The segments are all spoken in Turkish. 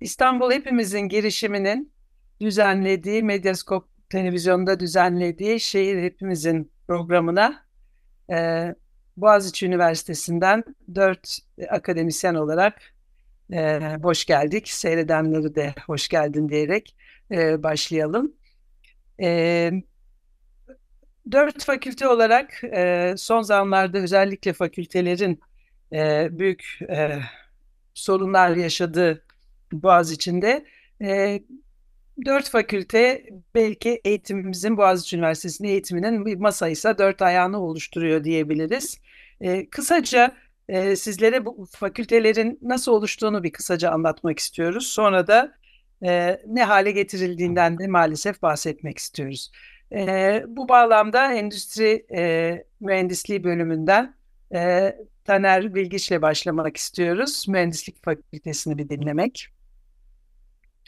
İstanbul Hepimizin girişiminin düzenlediği, Medyaskop televizyonda düzenlediği Şehir Hepimizin programına e, Boğaziçi Üniversitesi'nden dört akademisyen olarak e, hoş geldik. Seyredenleri de hoş geldin diyerek e, başlayalım. E, dört fakülte olarak e, son zamanlarda özellikle fakültelerin e, büyük e, sorunlar yaşadığı Boğaz içinde. E, dört fakülte belki eğitimimizin Boğaziçi Üniversitesi'nin eğitiminin bir masaysa dört ayağını oluşturuyor diyebiliriz. E, kısaca e, sizlere bu fakültelerin nasıl oluştuğunu bir kısaca anlatmak istiyoruz. Sonra da e, ne hale getirildiğinden de maalesef bahsetmek istiyoruz. E, bu bağlamda endüstri e, mühendisliği bölümünden e, Taner Bilgiç'le başlamak istiyoruz. Mühendislik Fakültesini bir dinlemek.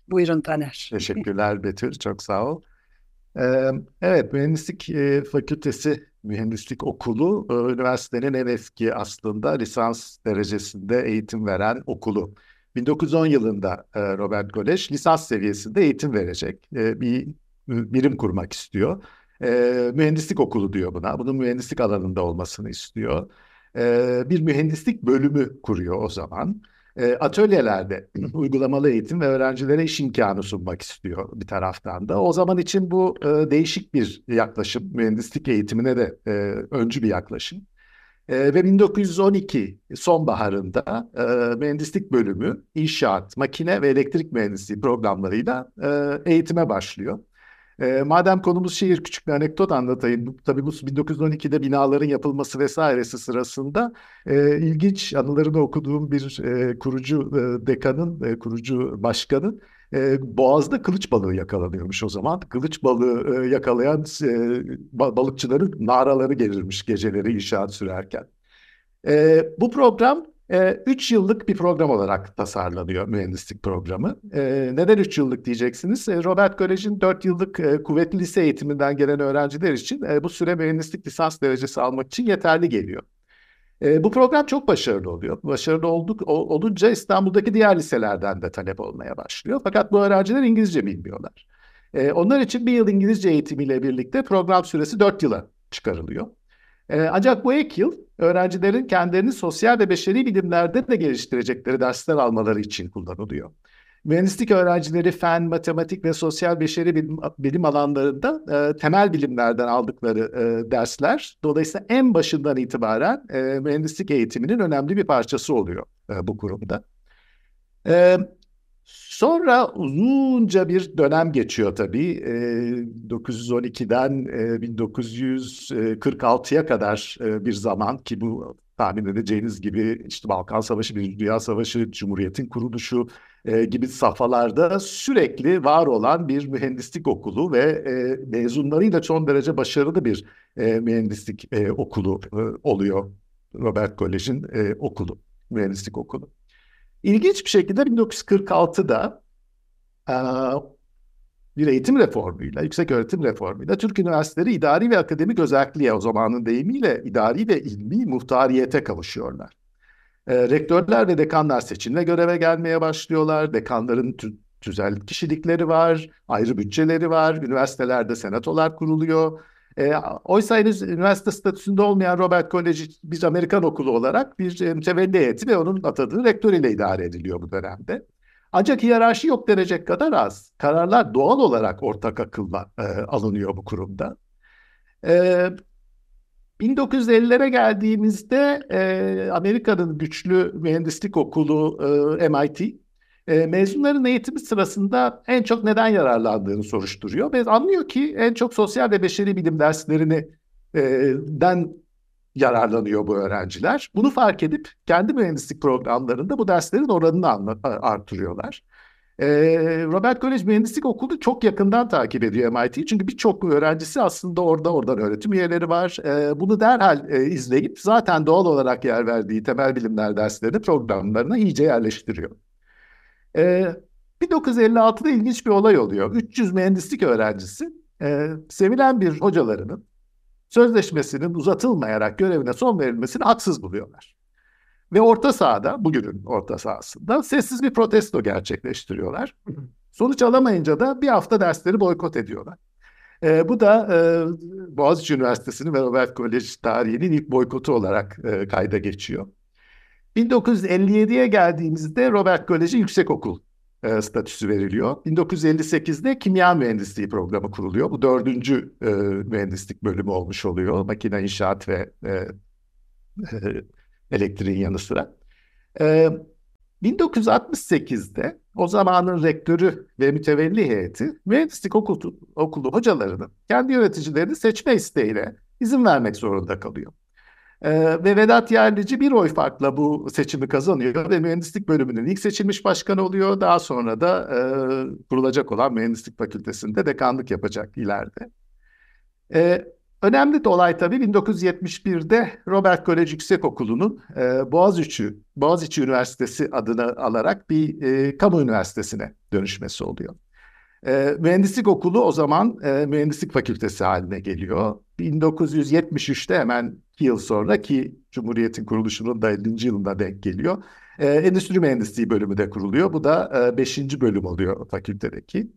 Buyurun Taner. Teşekkürler Betül, çok sağ ol. Ee, evet, Mühendislik e, Fakültesi, Mühendislik Okulu, e, üniversitenin en eski aslında lisans derecesinde eğitim veren okulu. 1910 yılında e, Robert Golej lisans seviyesinde eğitim verecek. Bir birim kurmak istiyor. Mühendislik okulu diyor buna. Bunun mühendislik alanında olmasını istiyor. Bir mühendislik bölümü kuruyor o zaman e, atölyelerde uygulamalı eğitim ve öğrencilere iş imkanı sunmak istiyor bir taraftan da. O zaman için bu e, değişik bir yaklaşım, mühendislik eğitimine de e, öncü bir yaklaşım. E, ve 1912 sonbaharında e, mühendislik bölümü inşaat, makine ve elektrik mühendisliği programlarıyla e, eğitime başlıyor. E, madem konumuz şehir küçük bir anekdot anlatayım. Tabii bu 1912'de binaların yapılması vesairesi sırasında e, ilginç anılarını okuduğum bir e, kurucu e, dekanın, e, kurucu başkanın e, Boğaz'da kılıç balığı yakalanıyormuş o zaman. Kılıç balığı e, yakalayan e, balıkçıların naraları gelirmiş geceleri inşaat sürerken. E, bu program 3 e, yıllık bir program olarak tasarlanıyor mühendislik programı. E, neden 3 yıllık diyeceksiniz? E, Robert Kolej'in 4 yıllık e, kuvvetli lise eğitiminden gelen öğrenciler için e, bu süre mühendislik lisans derecesi almak için yeterli geliyor. E, bu program çok başarılı oluyor. Başarılı olduk, ol, olunca İstanbul'daki diğer liselerden de talep olmaya başlıyor. Fakat bu öğrenciler İngilizce bilmiyorlar. E, onlar için bir yıl İngilizce eğitimiyle birlikte program süresi 4 yıla çıkarılıyor. E, ancak bu ek yıl öğrencilerin kendilerini sosyal ve beşeri bilimlerde de geliştirecekleri dersler almaları için kullanılıyor. Mühendislik öğrencileri fen, matematik ve sosyal beşeri bilim, bilim alanlarında e, temel bilimlerden aldıkları e, dersler dolayısıyla en başından itibaren e, mühendislik eğitiminin önemli bir parçası oluyor e, bu kurumda. E, Sonra uzunca bir dönem geçiyor tabii. E, 912'den e, 1946'ya kadar e, bir zaman ki bu tahmin edeceğiniz gibi işte Balkan Savaşı, bir Dünya Savaşı, Cumhuriyet'in kuruluşu e, gibi safhalarda sürekli var olan bir mühendislik okulu ve e, mezunlarıyla son derece başarılı bir e, mühendislik e, okulu e, oluyor. Robert Kolej'in e, okulu, mühendislik okulu. İlginç bir şekilde 1946'da e, bir eğitim reformuyla, yüksek öğretim reformuyla Türk üniversiteleri idari ve akademik özelliğe o zamanın deyimiyle idari ve ilmi muhtariyete kavuşuyorlar. Rektörler ve dekanlar seçimle göreve gelmeye başlıyorlar. Dekanların tü tüzel kişilikleri var, ayrı bütçeleri var, üniversitelerde senatolar kuruluyor. E, oysa henüz üniversite statüsünde olmayan Robert College bir Amerikan okulu olarak bir e, mütevelli heyeti ve onun atadığı rektör ile idare ediliyor bu dönemde. Ancak hiyerarşi yok denecek kadar az. Kararlar doğal olarak ortak akılla e, alınıyor bu kurumda. E, 1950'lere geldiğimizde e, Amerika'nın güçlü mühendislik okulu e, MIT e, mezunların eğitimi sırasında en çok neden yararlandığını soruşturuyor ve anlıyor ki en çok sosyal ve beşeri bilim derslerini e, den yararlanıyor bu öğrenciler. Bunu fark edip kendi mühendislik programlarında bu derslerin oranını artırıyorlar. E, Robert College Mühendislik Okulu çok yakından takip ediyor MIT. Çünkü birçok öğrencisi aslında orada oradan öğretim üyeleri var. E, bunu derhal e, izleyip zaten doğal olarak yer verdiği temel bilimler derslerini programlarına iyice yerleştiriyor. E, 1956'da ilginç bir olay oluyor. 300 mühendislik öğrencisi e, sevilen bir hocalarının sözleşmesinin uzatılmayarak görevine son verilmesini haksız buluyorlar. Ve orta sahada, bugünün orta sahasında sessiz bir protesto gerçekleştiriyorlar. Sonuç alamayınca da bir hafta dersleri boykot ediyorlar. E, bu da e, Boğaziçi Üniversitesi'nin ve Robert College tarihinin ilk boykotu olarak e, kayda geçiyor. 1957'ye geldiğimizde Robert College Yüksekokul e, statüsü veriliyor. 1958'de kimya mühendisliği programı kuruluyor. Bu dördüncü e, mühendislik bölümü olmuş oluyor. Makine inşaat ve e, e, elektriğin yanı sıra. E, 1968'de o zamanın rektörü ve mütevelli heyeti mühendislik okulu, okulu hocalarının kendi yöneticilerini seçme isteğiyle izin vermek zorunda kalıyor. Ee, ve Vedat Yerlici bir oy farkla bu seçimi kazanıyor ve mühendislik bölümünün ilk seçilmiş başkanı oluyor. Daha sonra da e, kurulacak olan mühendislik fakültesinde dekanlık yapacak ileride. E, önemli de olay tabii 1971'de Robert College Yüksekokulu'nun e, Boğaziçi, Boğaziçi Üniversitesi adını alarak bir e, kamu üniversitesine dönüşmesi oluyor. E, mühendislik okulu o zaman e, mühendislik fakültesi haline geliyor. 1973'te hemen iki yıl sonra ki Cumhuriyet'in kuruluşunun da 50. yılında denk geliyor. E, Endüstri Mühendisliği bölümü de kuruluyor. Bu da 5. E, bölüm oluyor fakültedeki.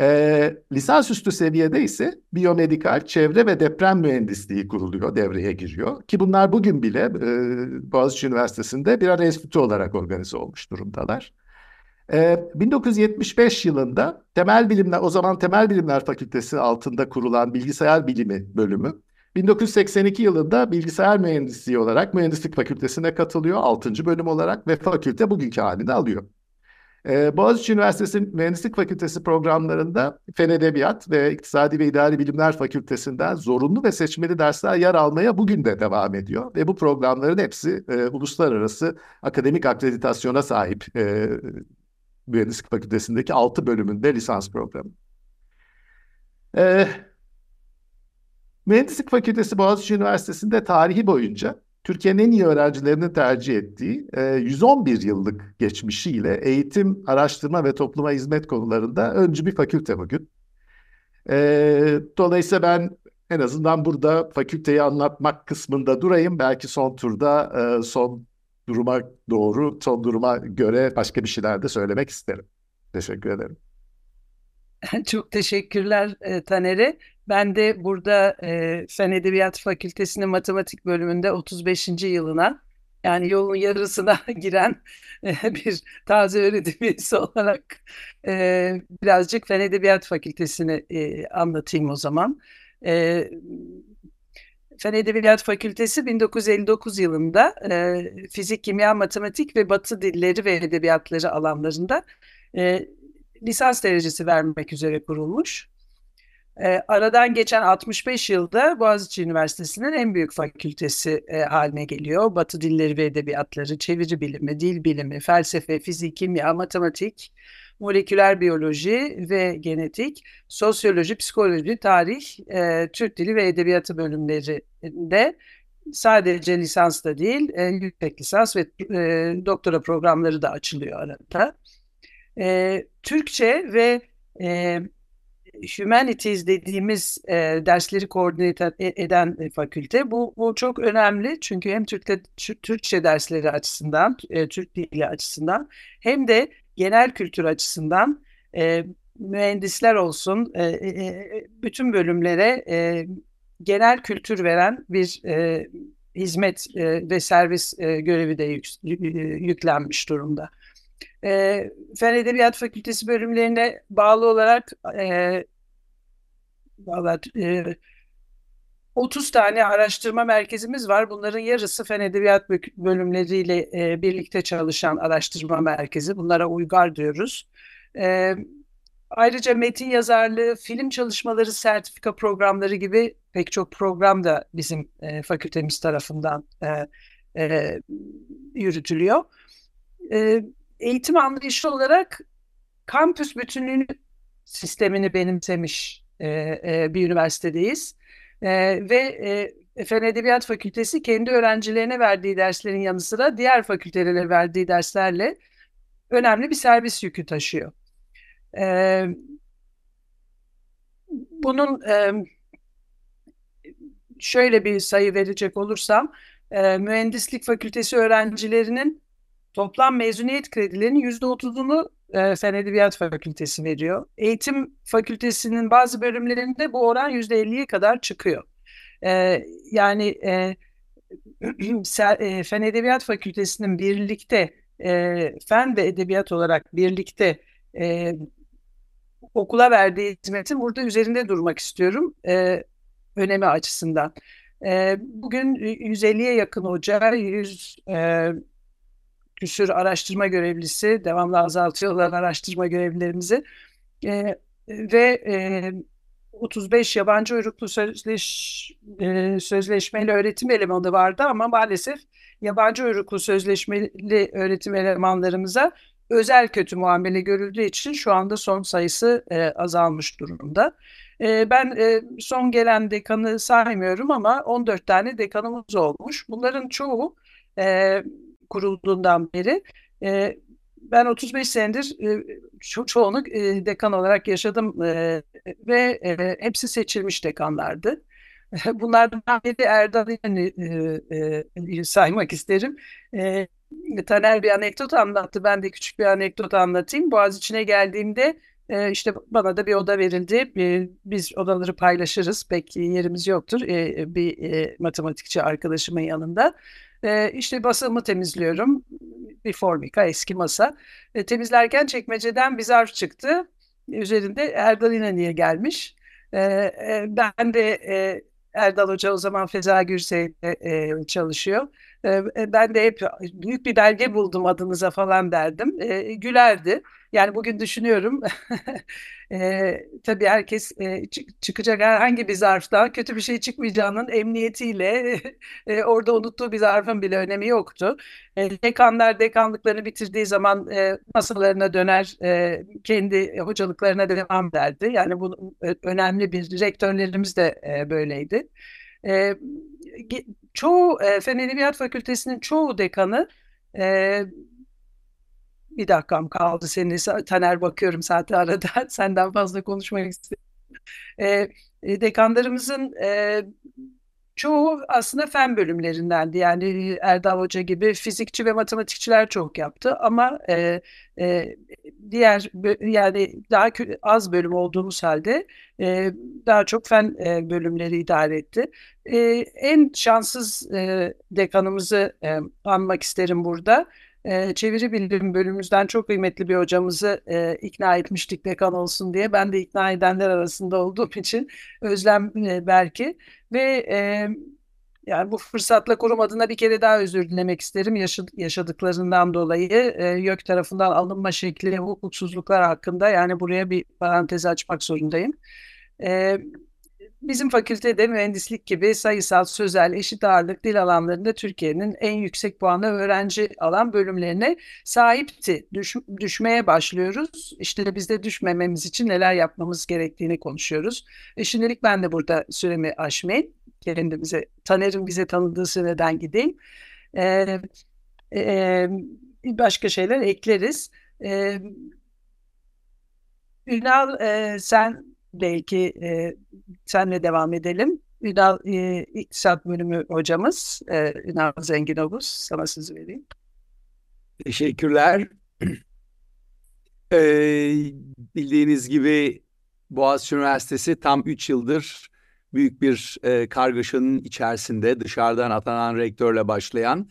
E, lisansüstü seviyede ise biyomedikal, çevre ve deprem mühendisliği kuruluyor, devreye giriyor. Ki bunlar bugün bile e, Boğaziçi Üniversitesi'nde birer enstitü olarak organize olmuş durumdalar. 1975 ee, yılında Temel Bilimler, o zaman Temel Bilimler Fakültesi altında kurulan Bilgisayar Bilimi bölümü, 1982 yılında bilgisayar mühendisliği olarak Mühendislik Fakültesine katılıyor, 6. bölüm olarak ve fakülte bugünkü halini alıyor. Ee, Boğaziçi Üniversitesi Mühendislik Fakültesi programlarında Fen Edebiyat ve İktisadi ve İdari Bilimler Fakültesinden zorunlu ve seçmeli dersler yer almaya bugün de devam ediyor. Ve bu programların hepsi e, uluslararası akademik akreditasyona sahip e, Mühendislik Fakültesindeki 6 bölümünde lisans programı. Ee, Mühendislik Fakültesi Boğaziçi Üniversitesi'nde tarihi boyunca Türkiye'nin en iyi öğrencilerini tercih ettiği e, 111 yıllık geçmişiyle eğitim, araştırma ve topluma hizmet konularında öncü bir fakülte bugün. E, dolayısıyla ben en azından burada fakülteyi anlatmak kısmında durayım. Belki son turda e, son duruma doğru, son duruma göre başka bir şeyler de söylemek isterim. Teşekkür ederim. Çok teşekkürler e, Taner'e. Ben de burada e, Fen Edebiyat Fakültesi'nin matematik bölümünde 35. yılına yani yolun yarısına giren e, bir taze öğretim üyesi olarak e, birazcık Fen Edebiyat Fakültesini e, anlatayım o zaman. E, Fen Edebiyat Fakültesi 1959 yılında e, fizik, kimya, matematik ve batı dilleri ve edebiyatları alanlarında e, lisans derecesi vermek üzere kurulmuş. E, aradan geçen 65 yılda Boğaziçi Üniversitesi'nin en büyük fakültesi e, haline geliyor. Batı dilleri ve edebiyatları, çeviri bilimi, dil bilimi, felsefe, fizik, kimya, matematik, moleküler biyoloji ve genetik, sosyoloji, psikoloji, tarih, e, Türk dili ve edebiyatı bölümlerinde sadece lisans da değil, e, yüksek lisans ve e, doktora programları da açılıyor arada. E, Türkçe ve e, Humanities dediğimiz e, dersleri koordine eden e, fakülte. Bu, bu çok önemli çünkü hem Türkçe, Türkçe dersleri açısından, e, Türk dili açısından hem de genel kültür açısından e, mühendisler olsun, e, e, e, bütün bölümlere e, genel kültür veren bir e, hizmet e, ve servis e, görevi de yük, yüklenmiş durumda. E, Fen Edebiyat Fakültesi bölümlerine bağlı olarak e, vallahi, e, 30 tane araştırma merkezimiz var. Bunların yarısı fen edebiyat bölümleriyle e, birlikte çalışan araştırma merkezi. Bunlara uygar diyoruz. E, ayrıca metin yazarlığı, film çalışmaları, sertifika programları gibi pek çok program da bizim e, fakültemiz tarafından e, e, yürütülüyor. E, eğitim anlayışı olarak kampüs bütünlüğünü sistemini benimsemiş e, e, bir üniversitedeyiz. E, ve e, Fen Edebiyat Fakültesi kendi öğrencilerine verdiği derslerin yanı sıra diğer fakültelere verdiği derslerle önemli bir servis yükü taşıyor. E, bunun e, şöyle bir sayı verecek olursam e, mühendislik fakültesi öğrencilerinin toplam mezuniyet kredilerinin yüzde otuzunu e, Fen Edebiyat Fakültesi veriyor. Eğitim Fakültesinin bazı bölümlerinde bu oran yüzde elliye kadar çıkıyor. E, yani e, e, Fen Edebiyat Fakültesinin birlikte e, fen ve edebiyat olarak birlikte e, okula verdiği hizmetin burada üzerinde durmak istiyorum e, önemi açısından. E, bugün 150'ye yakın hoca, 100 e, küsür araştırma görevlisi, devamlı azaltıyorlar araştırma görevlilerimizi e, ve e, 35 yabancı uyruklu sözleş, e, sözleşmeli öğretim elemanı vardı ama maalesef yabancı uyruklu sözleşmeli öğretim elemanlarımıza özel kötü muamele görüldüğü için şu anda son sayısı e, azalmış durumda. E, ben e, son gelen dekanı saymıyorum ama 14 tane dekanımız olmuş. Bunların çoğu e, kurulduğundan beri e, ben 35 senedir e, ço çoğunu e, dekan olarak yaşadım e, ve e, hepsi seçilmiş dekanlardı. Bunlardan biri Erdal İnan'ı e, e, saymak isterim. E, Taner bir anekdot anlattı. Ben de küçük bir anekdot anlatayım. Boğaziçi'ne geldiğimde e, işte bana da bir oda verildi. E, biz odaları paylaşırız. Pek yerimiz yoktur. E, bir e, matematikçi arkadaşımın yanında. E, işte basımı temizliyorum. Bir formika, eski masa. E, temizlerken çekmeceden bir zarf çıktı. Üzerinde Erdal İnanı'ya gelmiş. E, e, ben de e, Erdal Hoca o zaman Feza Gürsey'de e, çalışıyor. E, ben de hep büyük bir belge buldum adınıza falan derdim. Gülerdi. Yani bugün düşünüyorum. e, tabii herkes çıkacak herhangi bir zarftan kötü bir şey çıkmayacağının emniyetiyle orada unuttuğu bir zarfın bile önemi yoktu. Dekanlar dekanlıklarını bitirdiği zaman masalarına döner, kendi hocalıklarına devam ederdi. Yani bu önemli bir rektörlerimiz de böyleydi. Çoğu e, Fen Edebiyat Fakültesinin çoğu dekanı e, bir dakikam kaldı seni Taner bakıyorum zaten arada senden fazla konuşmak istiyorum. E, dekanlarımızın e, çoğu aslında fen bölümlerindendi. Yani Erdal Hoca gibi fizikçi ve matematikçiler çok yaptı ama e, e, diğer yani daha az bölüm olduğumuz halde e, daha çok fen e, bölümleri idare etti. E, en şanssız e, dekanımızı e, anmak isterim burada e, çeviri bildirim bölümümüzden çok kıymetli bir hocamızı e, ikna etmiştik dekan olsun diye. Ben de ikna edenler arasında olduğum için Özlem e, Berki ve e, yani bu fırsatla kurum adına bir kere daha özür dilemek isterim yaşadıklarından dolayı e, YÖK tarafından alınma şekli hukuksuzluklar hakkında yani buraya bir parantez açmak zorundayım. E, Bizim fakültede mühendislik gibi sayısal, sözel, eşit ağırlık dil alanlarında Türkiye'nin en yüksek puanlı öğrenci alan bölümlerine sahipti. Düş, düşmeye başlıyoruz. İşte biz de düşmememiz için neler yapmamız gerektiğini konuşuyoruz. E şimdilik ben de burada süremi aşmayayım. Kendimize, Taner'in bize tanıdığı süreden gideyim. Ee, e, başka şeyler ekleriz. Ee, Ünal e, sen belki e, senle devam edelim. Ünal e, İktisat Bölümü hocamız e, Ünal Zenginovuz. Sana sözü vereyim. Teşekkürler. Ee, bildiğiniz gibi Boğaziçi Üniversitesi tam 3 yıldır büyük bir e, kargaşanın içerisinde dışarıdan atanan rektörle başlayan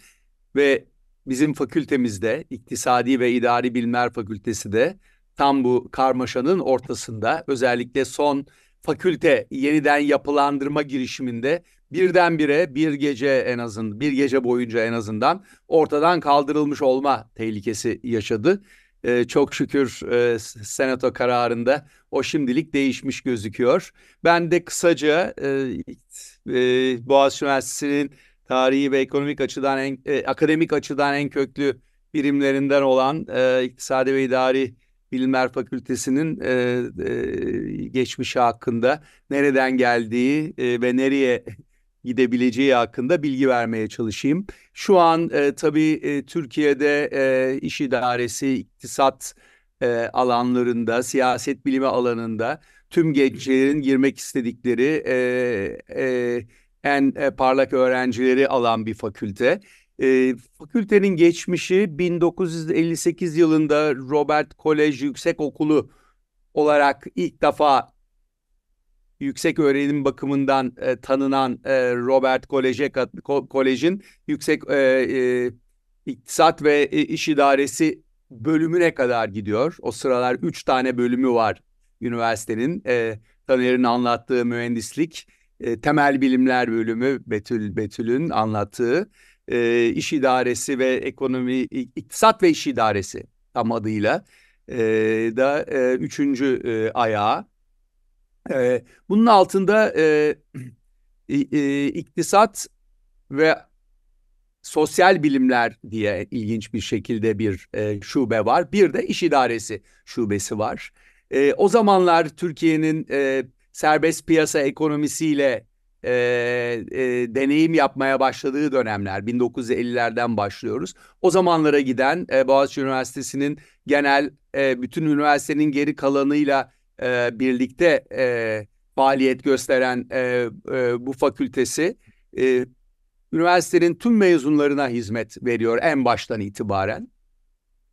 ve bizim fakültemizde İktisadi ve İdari Bilimler Fakültesi de tam bu karmaşanın ortasında özellikle son fakülte yeniden yapılandırma girişiminde birdenbire bir gece en azından bir gece boyunca en azından ortadan kaldırılmış olma tehlikesi yaşadı. Ee, çok şükür e, senato kararında o şimdilik değişmiş gözüküyor. Ben de kısaca e, e, Boğaziçi Üniversitesi'nin tarihi ve ekonomik açıdan en, e, akademik açıdan en köklü birimlerinden olan e, İktisadi ve İdari Bilimler Fakültesi'nin e, e, geçmişi hakkında nereden geldiği e, ve nereye gidebileceği hakkında bilgi vermeye çalışayım. Şu an e, tabii e, Türkiye'de e, iş idaresi, iktisat e, alanlarında, siyaset bilimi alanında tüm gençlerin girmek istedikleri e, e, en e, parlak öğrencileri alan bir fakülte. E, fakültenin geçmişi 1958 yılında Robert Kolej Yüksek Okulu olarak ilk defa yüksek öğrenim bakımından e, tanınan e, Robert Kolej'e Kolej'in yüksek e, e, iktisat ve e, iş idaresi bölümüne kadar gidiyor. O sıralar üç tane bölümü var üniversitenin. E, Taner'in anlattığı mühendislik, e, temel bilimler bölümü Betül Betül'ün anlattığı e, iş idaresi ve ekonomi, iktisat ve iş idaresi tam adıyla e, da e, üçüncü e, ayağı. E, bunun altında e, e, iktisat ve sosyal bilimler diye ilginç bir şekilde bir e, şube var. Bir de iş idaresi şubesi var. E, o zamanlar Türkiye'nin e, serbest piyasa ekonomisiyle e, e, deneyim yapmaya başladığı dönemler 1950'lerden başlıyoruz. O zamanlara giden e, Boğaziçi Üniversitesi'nin genel e, bütün üniversitenin geri kalanıyla e, birlikte e, faaliyet gösteren e, e, bu fakültesi e, üniversitenin tüm mezunlarına hizmet veriyor en baştan itibaren.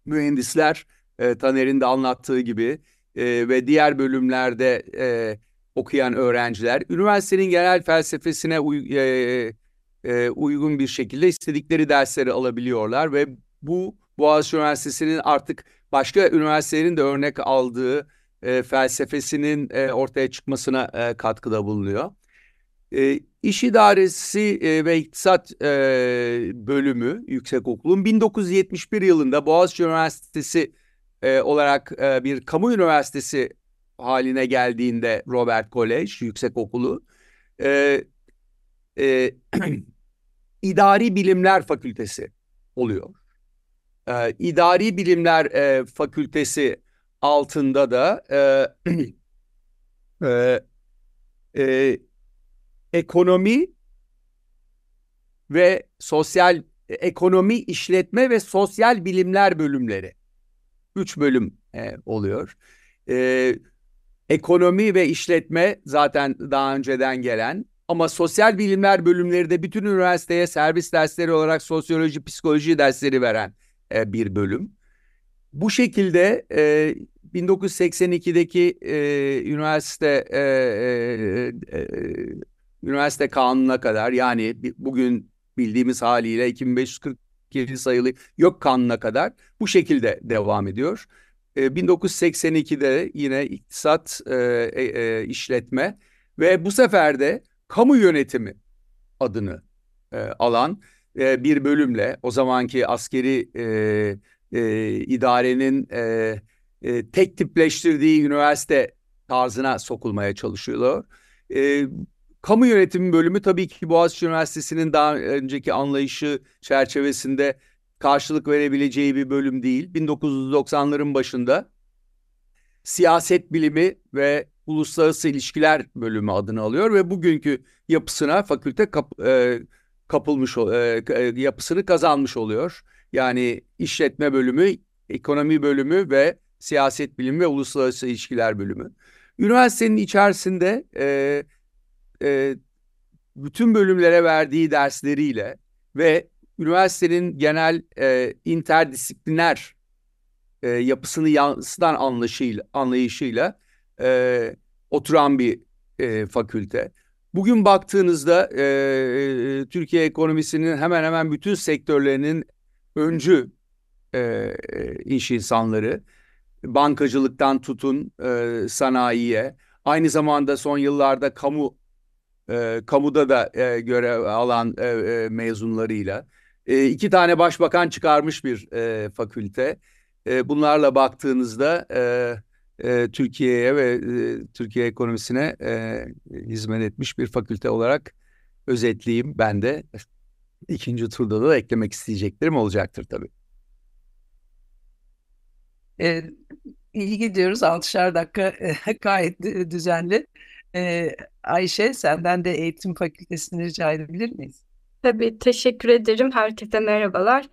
Mühendisler e, Taner'in de anlattığı gibi e, ve diğer bölümlerde e, okuyan öğrenciler üniversitenin genel felsefesine uy, e, e, uygun bir şekilde istedikleri dersleri alabiliyorlar ve bu Boğaziçi Üniversitesi'nin artık başka üniversitelerin de örnek aldığı e, felsefesinin e, ortaya çıkmasına e, katkıda bulunuyor. E, İş İdaresi e, ve İktisat e, Bölümü Yüksekokulu'nun 1971 yılında Boğaziçi Üniversitesi e, olarak e, bir kamu üniversitesi haline geldiğinde Robert Kolej Yüksekokulu e, e, İdari Bilimler Fakültesi oluyor. E, İdari Bilimler e, Fakültesi altında da e, e, e, ekonomi ve sosyal ekonomi, işletme ve sosyal bilimler bölümleri. Üç bölüm e, oluyor. E, ekonomi ve işletme zaten daha önceden gelen ama sosyal bilimler bölümleri de bütün üniversiteye servis dersleri olarak sosyoloji, psikoloji dersleri veren e, bir bölüm. Bu şekilde e, 1982'deki e, üniversite e, e, e, üniversite kanununa kadar yani bugün bildiğimiz haliyle 2547 sayılı yok kanuna kadar bu şekilde devam ediyor. E, 1982'de yine iktisat e, e, e, işletme ve bu sefer de kamu yönetimi adını e, alan e, bir bölümle o zamanki askeri e, e, idarenin e, e, tek tipleştirdiği üniversite tarzına sokulmaya çalışıyorlar. E, kamu yönetimi bölümü tabii ki Boğaziçi Üniversitesi'nin daha önceki anlayışı çerçevesinde karşılık verebileceği bir bölüm değil. 1990'ların başında siyaset bilimi ve uluslararası ilişkiler bölümü adını alıyor ve bugünkü yapısına fakülte kap, e, kapılmış e, e, yapısını kazanmış oluyor. Yani işletme bölümü, ekonomi bölümü ve siyaset bilimi ve uluslararası ilişkiler bölümü. Üniversitenin içerisinde e, e, bütün bölümlere verdiği dersleriyle ve üniversitenin genel e, interdisipliner e, yapısını yansıtan anlayışıyla, anlayışıyla e, oturan bir e, fakülte. Bugün baktığınızda e, e, Türkiye ekonomisinin hemen hemen bütün sektörlerinin öncü e, iş insanları, bankacılıktan tutun e, sanayiye, aynı zamanda son yıllarda kamu e, kamuda da e, görev alan e, e, mezunlarıyla e, iki tane başbakan çıkarmış bir e, fakülte. E, bunlarla baktığınızda e, e, Türkiye'ye ve e, Türkiye ekonomisine e, hizmet etmiş bir fakülte olarak özetleyeyim ben de. ikinci turda da eklemek isteyeceklerim olacaktır tabii. E, iyi gidiyoruz. Altışar dakika e, gayet düzenli. E, Ayşe senden de eğitim fakültesini rica edebilir miyiz? Tabii teşekkür ederim. Herkese merhabalar.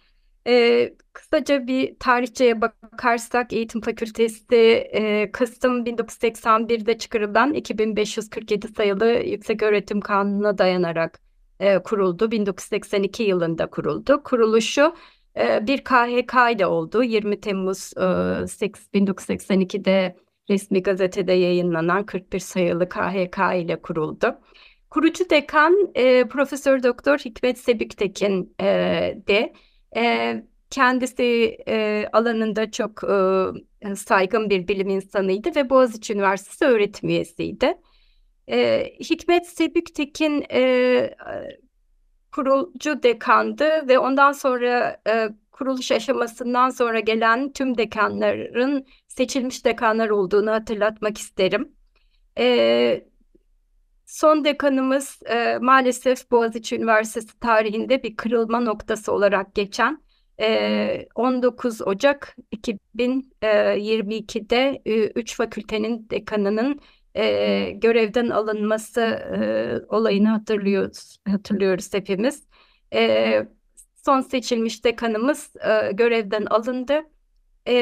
Ee, kısaca bir tarihçeye bakarsak Eğitim Fakültesi e, Kasım 1981'de çıkarılan 2547 sayılı Yüksek Öğretim Kanunu'na dayanarak e, kuruldu. 1982 yılında kuruldu. Kuruluşu e, bir KHK ile oldu. 20 Temmuz e, 1982'de resmi gazetede yayınlanan 41 sayılı KHK ile kuruldu. Kurucu dekan e, Profesör Doktor Hikmet Sebüktekin e, de e, kendisi e, alanında çok e, saygın bir bilim insanıydı ve Boğaziçi Üniversitesi öğretim üyesiydi. E, Hikmet Sebüktekin e, kurucu dekandı ve ondan sonra e, kuruluş aşamasından sonra gelen tüm dekanların seçilmiş dekanlar olduğunu hatırlatmak isterim. E, son dekanımız e, maalesef Boğaziçi Üniversitesi tarihinde bir kırılma noktası olarak geçen e, 19 Ocak 2022'de e, 3 fakültenin dekanının e, görevden alınması e, olayını hatırlıyoruz, hatırlıyoruz hepimiz. E, son seçilmiş dekanımız e, görevden alındı. E,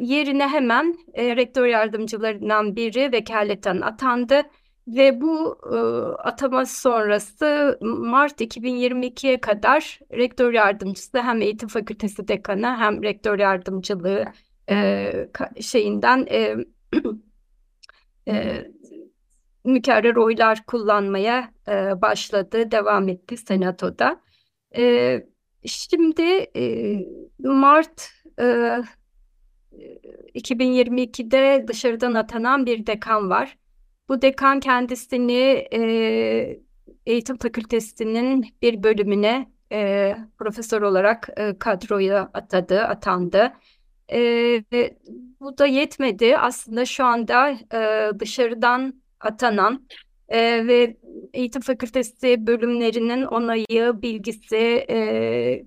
yerine hemen e, rektör yardımcılarından biri vekaleten atandı ve bu e, atama sonrası Mart 2022'ye kadar rektör yardımcısı hem eğitim fakültesi dekanı hem rektör yardımcılığı e, şeyinden e, e, mükerrer oylar kullanmaya e, başladı, devam etti senatoda. E, şimdi e, Mart e, 2022'de dışarıdan atanan bir dekan var. Bu dekan kendisini e, eğitim fakültesinin bir bölümüne e, profesör olarak e, kadroya atadı, atandı. E, bu da yetmedi. Aslında şu anda e, dışarıdan atanan e, ve eğitim fakültesi bölümlerinin onayı, bilgisi, e,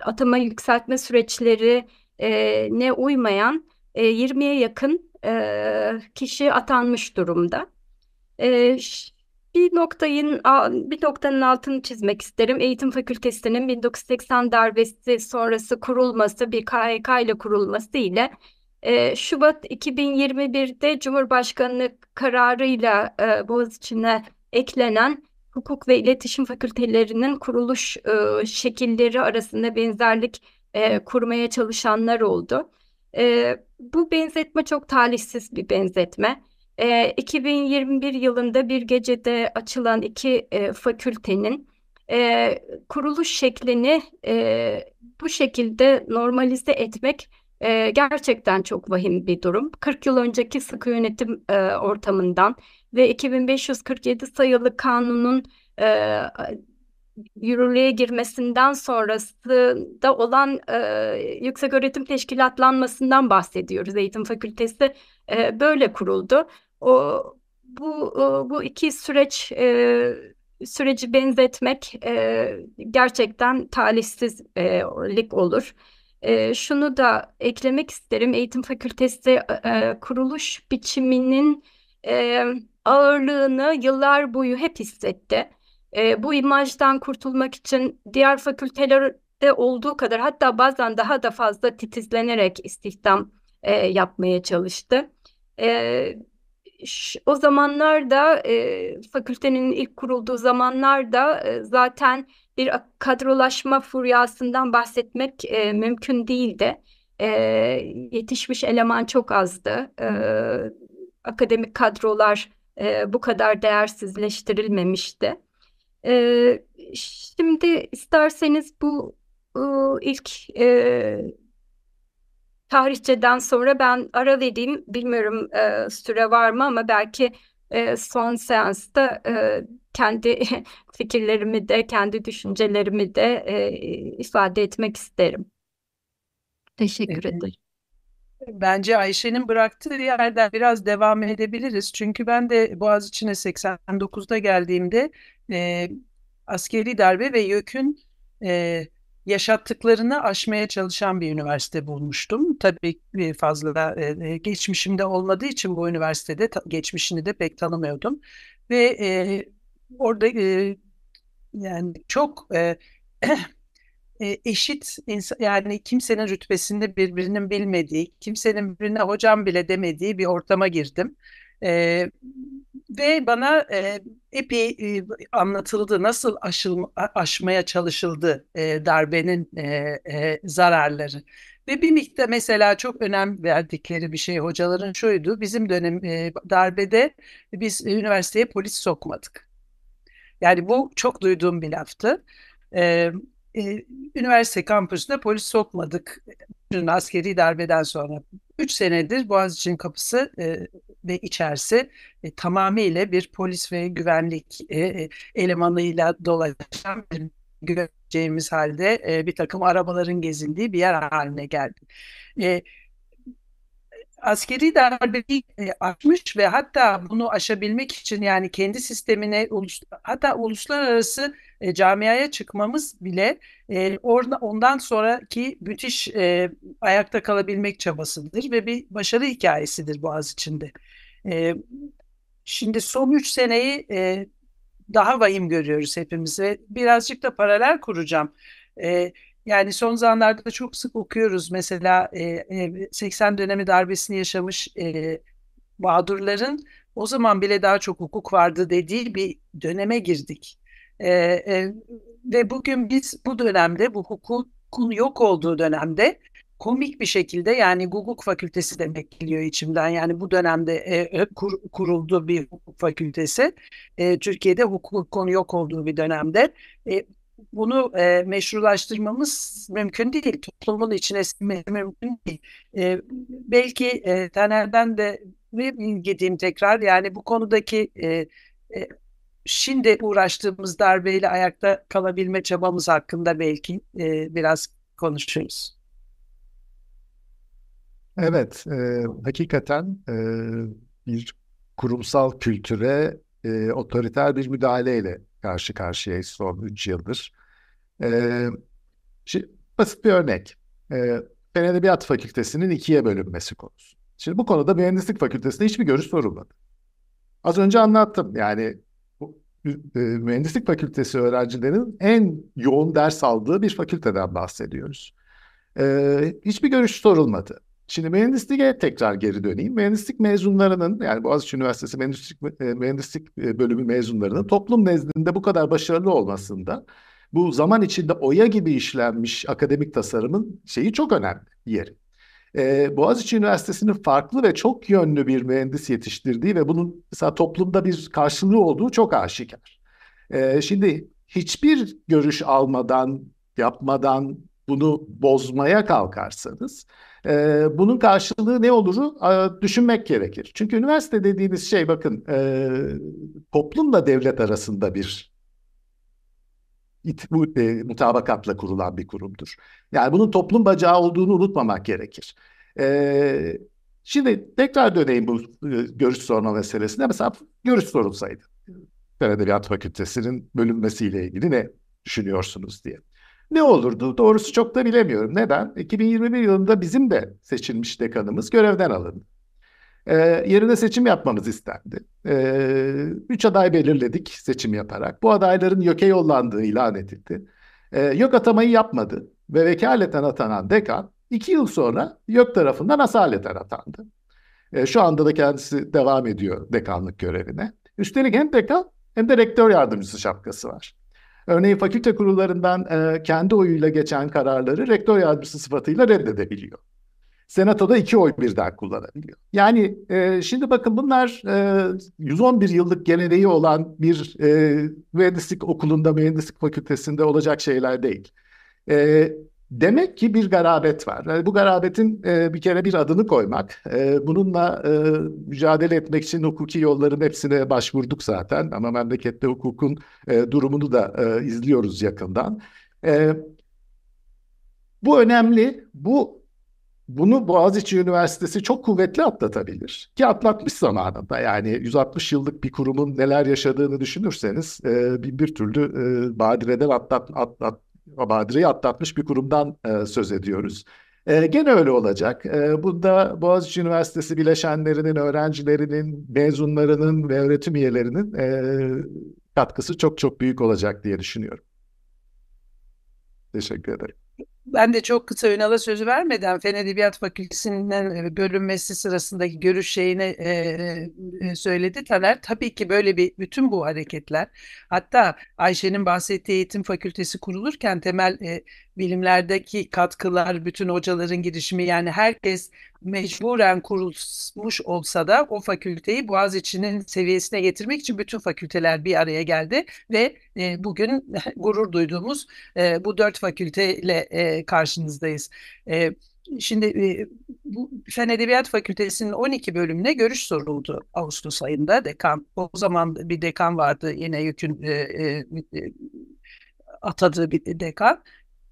atama yükseltme süreçleri e, ne uymayan e, 20'ye yakın e, kişi atanmış durumda. E, bir noktayın bir noktanın altını çizmek isterim. Eğitim Fakültesi'nin 1980 darbesi sonrası kurulması, bir KHK ile kurulması ile e, Şubat 2021'de Cumhurbaşkanlığı kararıyla e, Boğaziçi'ne eklenen hukuk ve iletişim fakültelerinin kuruluş e, şekilleri arasında benzerlik e, kurmaya çalışanlar oldu. E, bu benzetme çok talihsiz bir benzetme. E, 2021 yılında bir gecede açılan iki e, fakültenin e, kuruluş şeklini e, bu şekilde normalize etmek e, gerçekten çok vahim bir durum. 40 yıl önceki sıkı yönetim e, ortamından ve 2547 sayılı kanunun e, yürürlüğe girmesinden sonrasında olan e, yüksek öğretim teşkilatlanmasından bahsediyoruz. Eğitim fakültesi e, böyle kuruldu. O bu o, bu iki süreç e, süreci benzetmek e, gerçekten talihsizlik olur. E, şunu da eklemek isterim. Eğitim fakültesi e, kuruluş biçiminin e, ağırlığını yıllar boyu hep hissetti. E, bu imajdan kurtulmak için diğer fakültelerde olduğu kadar hatta bazen daha da fazla titizlenerek istihdam e, yapmaya çalıştı. E, o zamanlarda e, fakültenin ilk kurulduğu zamanlarda e, zaten bir kadrolaşma furyasından bahsetmek e, mümkün değildi. E, yetişmiş eleman çok azdı. E, akademik kadrolar e, bu kadar değersizleştirilmemişti. E, şimdi isterseniz bu e, ilk e, tarihçeden sonra ben ara vereyim. Bilmiyorum e, süre var mı ama belki e, son seansta e, kendi fikirlerimi de kendi düşüncelerimi de e, ifade etmek isterim. Teşekkür evet. ederim. Bence Ayşe'nin bıraktığı yerden biraz devam edebiliriz. Çünkü ben de Boğaziçi'ne 89'da geldiğimde e, askeri darbe ve YÖK'ün e, yaşattıklarını aşmaya çalışan bir üniversite bulmuştum. Tabii fazla e, geçmişimde olmadığı için bu üniversitede geçmişini de pek tanımıyordum. Ve e, orada e, yani çok e, eşit yani kimsenin rütbesinde birbirinin bilmediği, kimsenin birbirine hocam bile demediği bir ortama girdim. E, ve bana e, epey e, anlatıldı nasıl aşılma, aşmaya çalışıldı e, darbenin e, e, zararları. Ve bir miktar mesela çok önem verdikleri bir şey hocaların şuydu. Bizim dönem e, darbede biz üniversiteye polis sokmadık. Yani bu çok duyduğum bir laftı. E, e, üniversite kampüsünde polis sokmadık. Askeri darbeden sonra 3 senedir Boğaziçi'nin kapısı e, ve içerisi e, tamamıyla bir polis ve güvenlik e, e elemanıyla dolaşan bir göreceğimiz halde e, bir takım arabaların gezindiği bir yer haline geldi. E, askeri darbeyi e, aşmış ve hatta bunu aşabilmek için yani kendi sistemine ulus, hatta uluslararası e, camiaya çıkmamız bile e, orada ondan sonraki müthiş e, ayakta kalabilmek çabasıdır ve bir başarı hikayesidir Boğaz içinde. E, şimdi son üç seneyi e, daha vahim görüyoruz hepimiz ve birazcık da paralel kuracağım. E, yani son zamanlarda çok sık okuyoruz mesela e, e, 80 dönemi darbesini yaşamış e, mağdurların o zaman bile daha çok hukuk vardı dediği bir döneme girdik. E, e, ve bugün biz bu dönemde bu hukukun yok olduğu dönemde komik bir şekilde yani hukuk fakültesi demek geliyor içimden. Yani bu dönemde e, kur, kuruldu bir hukuk fakültesi. E, Türkiye'de hukuk konu yok olduğu bir dönemde. E, bunu e, meşrulaştırmamız mümkün değil. Toplumun içine sinmesi mümkün değil. E, belki e, Taner'den de bir tekrar yani bu konudaki e, e, şimdi uğraştığımız darbeyle ayakta kalabilme çabamız hakkında belki e, biraz konuşuruz. Evet, e, hakikaten e, bir kurumsal kültüre e, otoriter bir müdahaleyle karşı karşıyayız son 3 yıldır. Ee, şimdi, basit bir örnek. Ee, Fen Edebiyat Fakültesinin ikiye bölünmesi konusu. Şimdi bu konuda mühendislik fakültesinde hiçbir görüş sorulmadı. Az önce anlattım. Yani e, mühendislik fakültesi öğrencilerinin en yoğun ders aldığı bir fakülteden bahsediyoruz. Ee, hiçbir görüş sorulmadı. Şimdi mühendisliğe tekrar geri döneyim. Mühendislik mezunlarının yani Boğaziçi Üniversitesi Mühendislik, e, Mühendislik e, Bölümü mezunlarının toplum nezdinde bu kadar başarılı olmasında bu zaman içinde oya gibi işlenmiş akademik tasarımın şeyi çok önemli yeri. Ee, Boğaziçi Üniversitesi'nin farklı ve çok yönlü bir mühendis yetiştirdiği ve bunun mesela toplumda bir karşılığı olduğu çok aşikar. Ee, şimdi hiçbir görüş almadan, yapmadan bunu bozmaya kalkarsanız e, bunun karşılığı ne oluru e, düşünmek gerekir. Çünkü üniversite dediğiniz şey bakın e, toplumla devlet arasında bir bu, e, mutabakatla kurulan bir kurumdur. Yani bunun toplum bacağı olduğunu unutmamak gerekir. E, şimdi tekrar döneyim bu e, görüş sorma meselesine. Mesela görüş sorulsaydı. Fen Edebiyat Fakültesi'nin bölünmesiyle ilgili ne düşünüyorsunuz diye. Ne olurdu? Doğrusu çok da bilemiyorum. Neden? 2021 yılında bizim de seçilmiş dekanımız görevden alındı. E, yerine seçim yapmamız istendi. E, üç aday belirledik seçim yaparak. Bu adayların YÖK'e yollandığı ilan edildi. E, YÖK atamayı yapmadı ve vekaleten atanan dekan iki yıl sonra YÖK tarafından asaleten atandı. E, şu anda da kendisi devam ediyor dekanlık görevine. Üstelik hem dekan hem de rektör yardımcısı şapkası var. Örneğin fakülte kurullarından e, kendi oyuyla geçen kararları rektör yardımcısı sıfatıyla reddedebiliyor. Senatoda iki oy birden kullanabiliyor. Yani e, şimdi bakın bunlar e, 111 yıllık geleneği olan bir e, mühendislik okulunda, mühendislik fakültesinde olacak şeyler değil. E, demek ki bir garabet var. Yani bu garabetin e, bir kere bir adını koymak, e, bununla e, mücadele etmek için hukuki yolların hepsine başvurduk zaten. Ama memlekette hukukun e, durumunu da e, izliyoruz yakından. E, bu önemli. Bu bunu Boğaziçi Üniversitesi çok kuvvetli atlatabilir. Ki atlatmış zamanında. Yani 160 yıllık bir kurumun neler yaşadığını düşünürseniz e, bir, bir türlü e, badireden atlat, atlat, badireyi atlatmış bir kurumdan e, söz ediyoruz. E, gene öyle olacak. E, bunda Boğaziçi Üniversitesi bileşenlerinin, öğrencilerinin, mezunlarının ve öğretim üyelerinin e, katkısı çok çok büyük olacak diye düşünüyorum. Teşekkür ederim. Ben de çok kısa Ünal'a sözü vermeden Fen Edebiyat Fakültesi'nin e, bölünmesi sırasındaki görüş şeyini e, e, söyledi Taner. Tabii ki böyle bir bütün bu hareketler hatta Ayşe'nin bahsettiği eğitim fakültesi kurulurken temel e, bilimlerdeki katkılar, bütün hocaların girişimi yani herkes mecburen kurulmuş olsa da o fakülteyi Boğaziçi'nin seviyesine getirmek için bütün fakülteler bir araya geldi ve e, bugün gurur duyduğumuz e, bu dört fakülteyle e, karşınızdayız. E, Şimdi e, bu Fen Edebiyat Fakültesi'nin 12 bölümüne görüş soruldu Ağustos ayında. Dekan o zaman bir dekan vardı yine yükün e, e, atadığı bir dekan.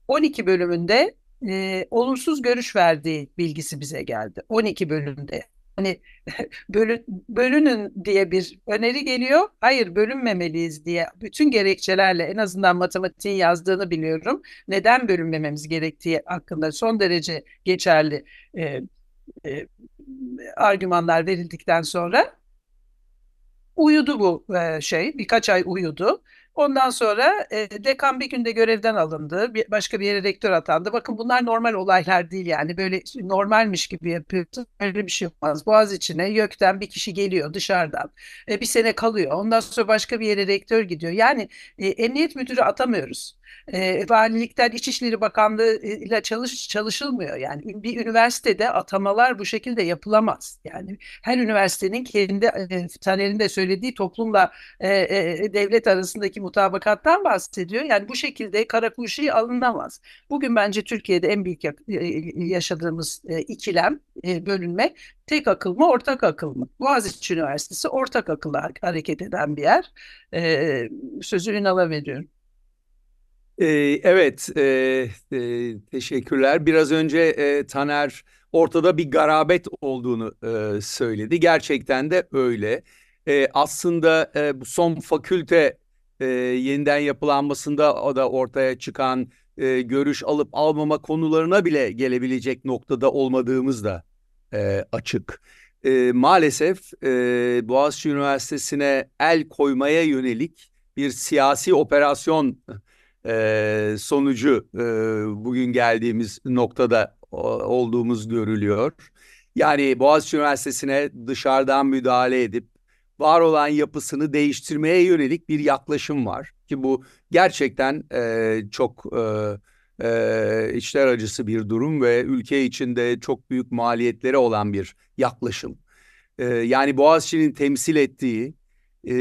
12 bölümünde e, olumsuz görüş verdiği bilgisi bize geldi. 12 bölümde. Hani bölün, bölünün diye bir öneri geliyor. Hayır bölünmemeliyiz diye bütün gerekçelerle en azından matematiğin yazdığını biliyorum. Neden bölünmememiz gerektiği hakkında son derece geçerli e, e, argümanlar verildikten sonra uyudu bu e, şey. Birkaç ay uyudu. Ondan sonra e, dekan bir günde görevden alındı. Bir, başka bir yere rektör atandı. Bakın bunlar normal olaylar değil yani. Böyle normalmiş gibi yapıyorsun. Öyle bir şey olmaz. Boğaz içine YÖK'ten bir kişi geliyor dışarıdan. E, bir sene kalıyor. Ondan sonra başka bir yere rektör gidiyor. Yani e, emniyet müdürü atamıyoruz e, valilikten İçişleri Bakanlığı ile çalış, çalışılmıyor. Yani bir üniversitede atamalar bu şekilde yapılamaz. Yani her üniversitenin kendi e, Taner'in de söylediği toplumla e, e, devlet arasındaki mutabakattan bahsediyor. Yani bu şekilde kara kuşu alınamaz. Bugün bence Türkiye'de en büyük yaşadığımız e, ikilem e, bölünme tek akıl mı ortak akıl mı? Boğaziçi Üniversitesi ortak akılla hareket eden bir yer. E, sözü Ünal'a veriyorum. Evet, e, e, teşekkürler. Biraz önce e, Taner ortada bir garabet olduğunu e, söyledi. Gerçekten de öyle. E, aslında e, bu son fakülte e, yeniden yapılanmasında o da ortaya çıkan e, görüş alıp almama konularına bile gelebilecek noktada olmadığımız da e, açık. E, maalesef e, Boğaziçi Üniversitesi'ne el koymaya yönelik bir siyasi operasyon e, sonucu e, bugün geldiğimiz noktada olduğumuz görülüyor. Yani Boğaziçi Üniversitesi'ne dışarıdan müdahale edip var olan yapısını değiştirmeye yönelik bir yaklaşım var ki bu gerçekten e, çok e, e, içler acısı bir durum ve ülke içinde çok büyük maliyetleri olan bir yaklaşım. E, yani Boğaziçi'nin temsil ettiği e,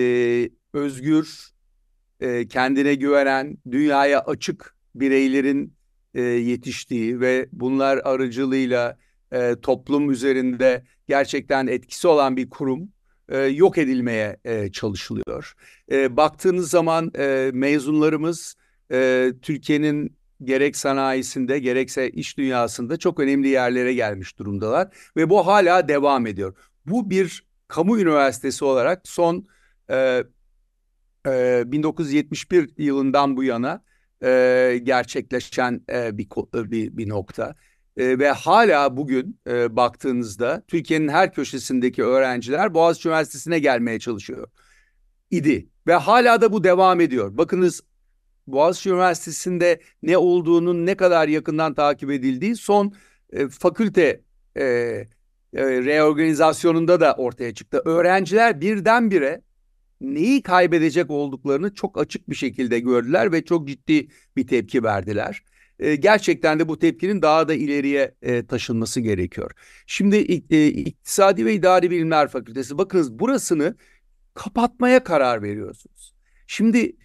özgür, e, kendine güvenen, dünyaya açık bireylerin e, yetiştiği ve bunlar aracılığıyla e, toplum üzerinde gerçekten etkisi olan bir kurum yok edilmeye çalışılıyor. Baktığınız zaman mezunlarımız Türkiye'nin gerek sanayisinde gerekse iş dünyasında çok önemli yerlere gelmiş durumdalar ve bu hala devam ediyor. Bu bir kamu üniversitesi olarak son 1971 yılından bu yana e, gerçekleşen e, bir, bir bir nokta e, ve hala bugün e, baktığınızda Türkiye'nin her köşesindeki öğrenciler Boğaziçi Üniversitesi'ne gelmeye çalışıyor idi ve hala da bu devam ediyor. Bakınız Boğaziçi Üniversitesi'nde ne olduğunun ne kadar yakından takip edildiği son e, fakülte e, e, reorganizasyonunda da ortaya çıktı. Öğrenciler birdenbire neyi kaybedecek olduklarını çok açık bir şekilde gördüler ve çok ciddi bir tepki verdiler. E, gerçekten de bu tepkinin daha da ileriye e, taşınması gerekiyor. Şimdi e, İktisadi ve İdari Bilimler Fakültesi bakınız burasını kapatmaya karar veriyorsunuz. Şimdi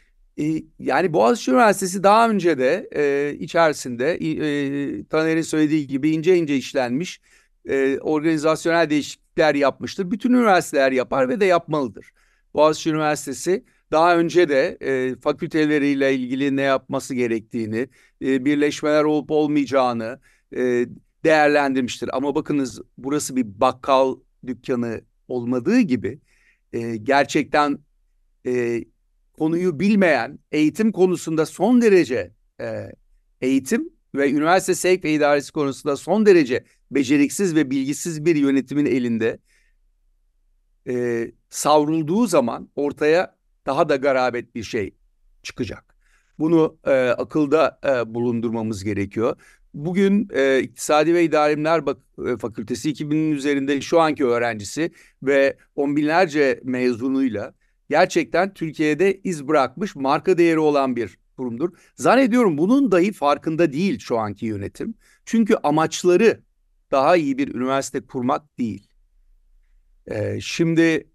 e, yani Boğaziçi Üniversitesi daha önce de e, içerisinde e, Taner'in söylediği gibi ince ince işlenmiş e, organizasyonel değişiklikler yapmıştır. Bütün üniversiteler yapar ve de yapmalıdır. Boğaziçi Üniversitesi daha önce de e, fakülteleriyle ilgili ne yapması gerektiğini, e, birleşmeler olup olmayacağını e, değerlendirmiştir. Ama bakınız burası bir bakkal dükkanı olmadığı gibi e, gerçekten e, konuyu bilmeyen, eğitim konusunda son derece e, eğitim ve üniversite sevk ve idaresi konusunda son derece beceriksiz ve bilgisiz bir yönetimin elinde e, savrulduğu zaman ortaya daha da garabet bir şey çıkacak. Bunu e, akılda e, bulundurmamız gerekiyor. bugün e, İktisadi ve İdari Bilimler Bak- e, Fakültesi 2000'in üzerinde şu anki öğrencisi ve on binlerce mezunuyla gerçekten Türkiye'de iz bırakmış marka değeri olan bir kurumdur. Zannediyorum bunun dahi farkında değil şu anki yönetim. Çünkü amaçları daha iyi bir üniversite kurmak değil. Ee, şimdi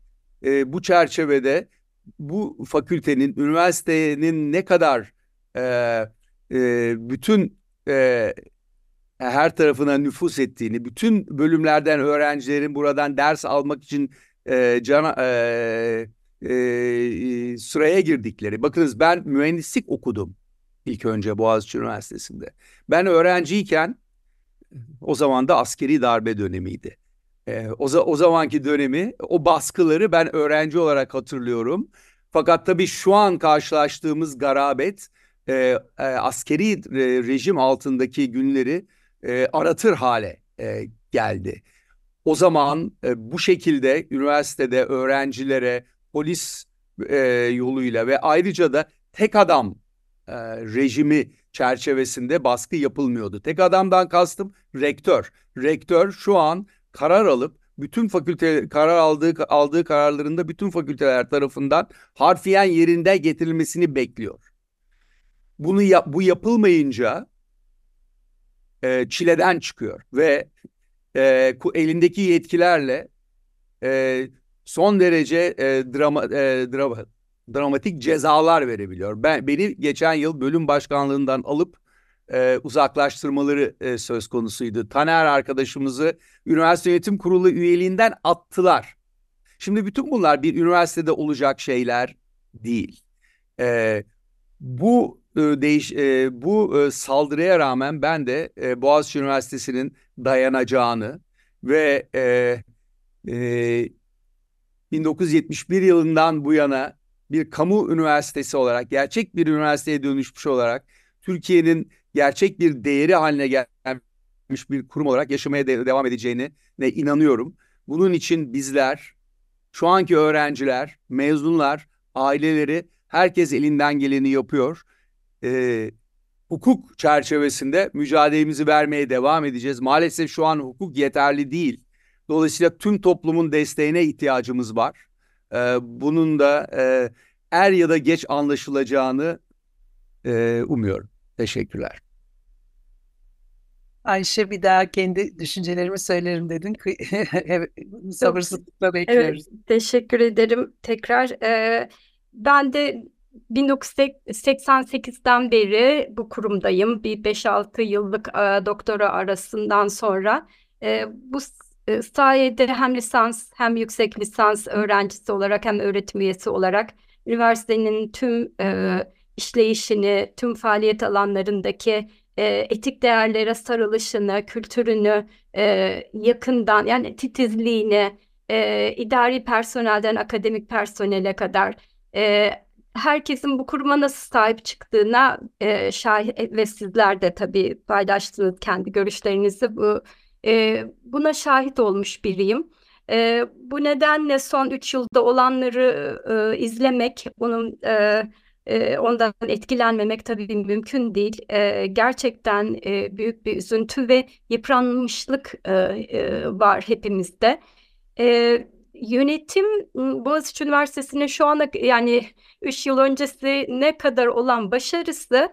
e, bu çerçevede bu fakültenin, üniversitenin ne kadar e, e, bütün e, her tarafına nüfus ettiğini, bütün bölümlerden öğrencilerin buradan ders almak için e, cana, e, e, sıraya girdikleri. Bakınız ben mühendislik okudum ilk önce Boğaziçi Üniversitesi'nde. Ben öğrenciyken o zaman da askeri darbe dönemiydi. E, o, o zamanki dönemi, o baskıları ben öğrenci olarak hatırlıyorum. Fakat tabii şu an karşılaştığımız garabet e, e, askeri e, rejim altındaki günleri e, aratır hale e, geldi. O zaman e, bu şekilde üniversitede öğrencilere polis e, yoluyla ve ayrıca da tek adam e, rejimi çerçevesinde baskı yapılmıyordu. Tek adamdan kastım rektör. Rektör şu an karar alıp bütün fakülte karar aldığı aldığı kararlarında bütün fakülteler tarafından harfiyen yerinde getirilmesini bekliyor. Bunu yap, bu yapılmayınca e, çileden çıkıyor ve e, elindeki yetkilerle e, son derece e, drama, e, drama, dramatik cezalar verebiliyor. Ben beni geçen yıl bölüm başkanlığından alıp e, uzaklaştırmaları e, söz konusuydu. Taner arkadaşımızı üniversite yönetim kurulu üyeliğinden attılar. Şimdi bütün bunlar bir üniversitede olacak şeyler değil. E, bu e, değiş e, bu e, saldırıya rağmen ben de e, Boğaziçi Üniversitesi'nin dayanacağını ve e, e, 1971 yılından bu yana bir kamu üniversitesi olarak, gerçek bir üniversiteye dönüşmüş olarak Türkiye'nin gerçek bir değeri haline gelmiş bir kurum olarak yaşamaya de devam edeceğine ne inanıyorum. Bunun için bizler, şu anki öğrenciler, mezunlar, aileleri herkes elinden geleni yapıyor. Ee, hukuk çerçevesinde mücadelemizi vermeye devam edeceğiz. Maalesef şu an hukuk yeterli değil. Dolayısıyla tüm toplumun desteğine ihtiyacımız var. Ee, bunun da e, er ya da geç anlaşılacağını e, umuyorum. Teşekkürler. Ayşe bir daha kendi düşüncelerimi söylerim dedin. evet, sabırsızlıkla bekliyoruz. Evet, teşekkür ederim tekrar. Ee, ben de 1988'den beri bu kurumdayım. Bir 5-6 yıllık e, doktora arasından sonra. E, bu e, sayede hem lisans hem yüksek lisans öğrencisi olarak hem öğretim üyesi olarak üniversitenin tüm e, işleyişini, tüm faaliyet alanlarındaki e, etik değerlere sarılışını, kültürünü e, yakından yani titizliğini, e, idari personelden akademik personele kadar e, herkesin bu kuruma nasıl sahip çıktığına e, şahit ve sizler de tabii paylaştığınız kendi görüşlerinizi bu e, buna şahit olmuş biriyim. E, bu nedenle son üç yılda olanları e, izlemek, bunun e, ondan etkilenmemek tabii mümkün değil. Gerçekten büyük bir üzüntü ve yıpranmışlık var hepimizde. Yönetim Boğaziçi Üniversitesi'nin şu ana yani 3 yıl öncesi ne kadar olan başarısı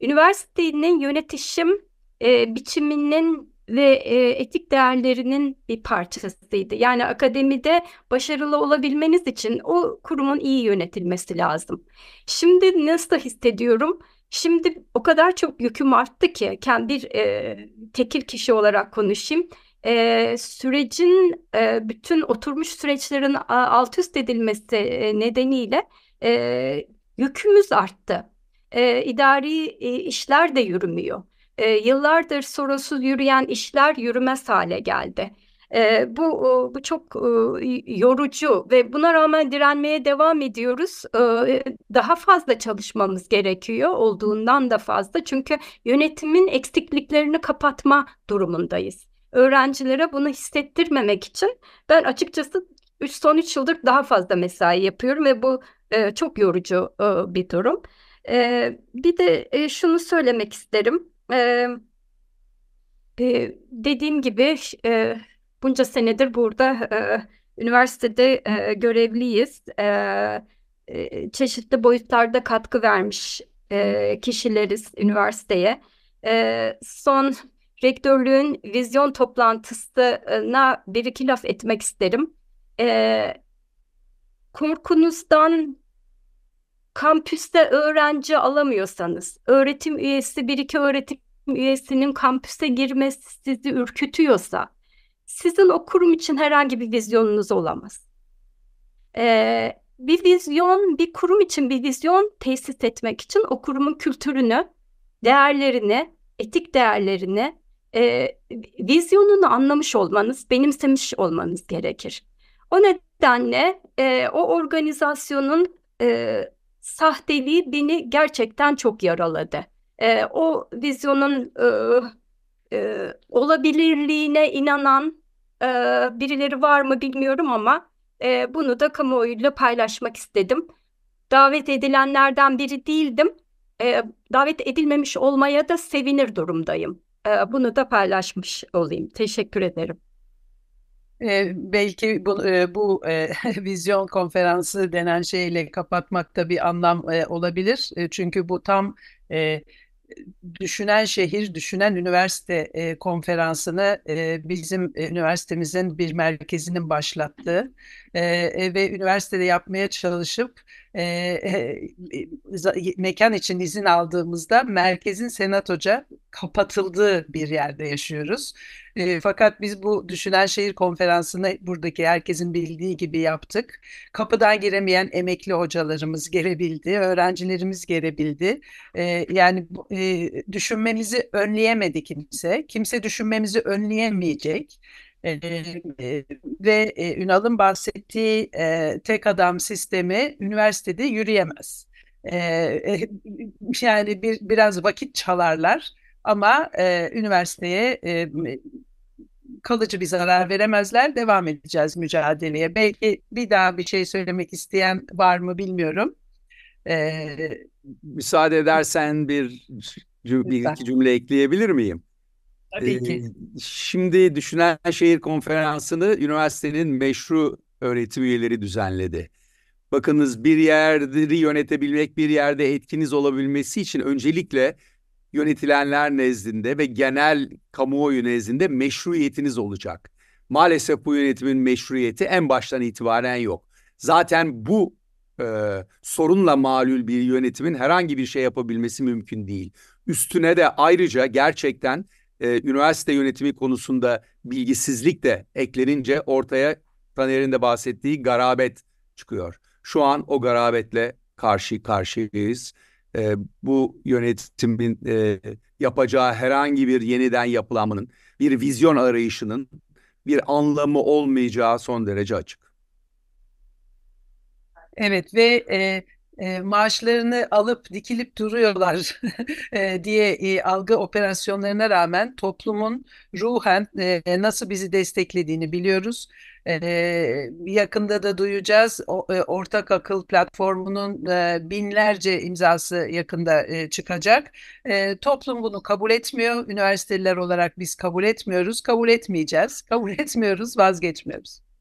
üniversitenin yönetişim biçiminin ve e, etik değerlerinin bir parçasıydı. Yani akademide başarılı olabilmeniz için o kurumun iyi yönetilmesi lazım. Şimdi nasıl hissediyorum? Şimdi o kadar çok yüküm arttı ki kendi bir e, tekil kişi olarak konuşayım e, sürecin e, bütün oturmuş süreçlerin alt üst edilmesi e, nedeniyle e, yükümüz arttı. E, idari e, işler de yürümüyor. E, yıllardır sorusuz yürüyen işler yürümez hale geldi. E, bu bu çok e, yorucu ve buna rağmen direnmeye devam ediyoruz. E, daha fazla çalışmamız gerekiyor olduğundan da fazla çünkü yönetimin eksikliklerini kapatma durumundayız öğrencilere bunu hissettirmemek için ben açıkçası son 3 yıldır daha fazla mesai yapıyorum ve bu e, çok yorucu e, bir durum. E, bir de e, şunu söylemek isterim. E, dediğim gibi e, bunca senedir burada e, üniversitede e, görevliyiz. E, e, çeşitli boyutlarda katkı vermiş e, kişileriz üniversiteye. E, son rektörlüğün vizyon toplantısına bir iki laf etmek isterim. E, korkunuzdan kampüste öğrenci alamıyorsanız, öğretim üyesi bir iki öğretim üyesinin kampüse girmesi sizi ürkütüyorsa, sizin o kurum için herhangi bir vizyonunuz olamaz. Ee, bir vizyon, bir kurum için bir vizyon tesis etmek için o kurumun kültürünü, değerlerini, etik değerlerini, e, vizyonunu anlamış olmanız, benimsemiş olmanız gerekir. O nedenle e, o organizasyonun e, sahteliği beni gerçekten çok yaraladı. E, o vizyonun e, e, olabilirliğine inanan e, birileri var mı bilmiyorum ama e, bunu da kamuoyuyla paylaşmak istedim. Davet edilenlerden biri değildim. E, davet edilmemiş olmaya da sevinir durumdayım. E, bunu da paylaşmış olayım. Teşekkür ederim. E, belki bu, e, bu e, vizyon konferansı denen şeyle kapatmakta bir anlam e, olabilir. E, çünkü bu tam e, Düşünen Şehir, Düşünen Üniversite e, konferansını e, bizim e, üniversitemizin bir merkezinin başlattığı e, e, ve üniversitede yapmaya çalışıp e, e, mekan için izin aldığımızda merkezin senatoca kapatıldığı bir yerde yaşıyoruz. E, fakat biz bu Düşünen Şehir Konferansı'nı buradaki herkesin bildiği gibi yaptık. Kapıdan giremeyen emekli hocalarımız gelebildi, öğrencilerimiz gelebildi. E, yani e, düşünmemizi önleyemedi kimse. Kimse düşünmemizi önleyemeyecek. E, e, ve e, Ünal'ın bahsettiği e, tek adam sistemi üniversitede yürüyemez. E, e, yani bir biraz vakit çalarlar ama üniversiteye kalıcı bir zarar veremezler. Devam edeceğiz mücadeleye. Belki bir daha bir şey söylemek isteyen var mı bilmiyorum. Ee, Müsaade edersen bir, bir iki cümle ekleyebilir miyim? Tabii ki. Şimdi Düşünen Şehir Konferansı'nı üniversitenin meşru öğretim üyeleri düzenledi. Bakınız bir yeri yönetebilmek, bir yerde etkiniz olabilmesi için öncelikle yönetilenler nezdinde ve genel kamuoyu nezdinde meşruiyetiniz olacak. Maalesef bu yönetimin meşruiyeti en baştan itibaren yok. Zaten bu e, sorunla malul bir yönetimin herhangi bir şey yapabilmesi mümkün değil. Üstüne de ayrıca gerçekten e, üniversite yönetimi konusunda bilgisizlik de eklenince ortaya Taner'in de bahsettiği garabet çıkıyor. Şu an o garabetle karşı karşıyayız. E, bu yönetimin e, yapacağı herhangi bir yeniden yapılanmanın, bir vizyon arayışının bir anlamı olmayacağı son derece açık. Evet ve e, e, maaşlarını alıp dikilip duruyorlar e, diye e, algı operasyonlarına rağmen toplumun ruhen e, nasıl bizi desteklediğini biliyoruz. E, yakında da duyacağız. O, e, Ortak Akıl platformunun e, binlerce imzası yakında e, çıkacak. E, toplum bunu kabul etmiyor. Üniversiteliler olarak biz kabul etmiyoruz. Kabul etmeyeceğiz. Kabul etmiyoruz, vazgeçmiyoruz.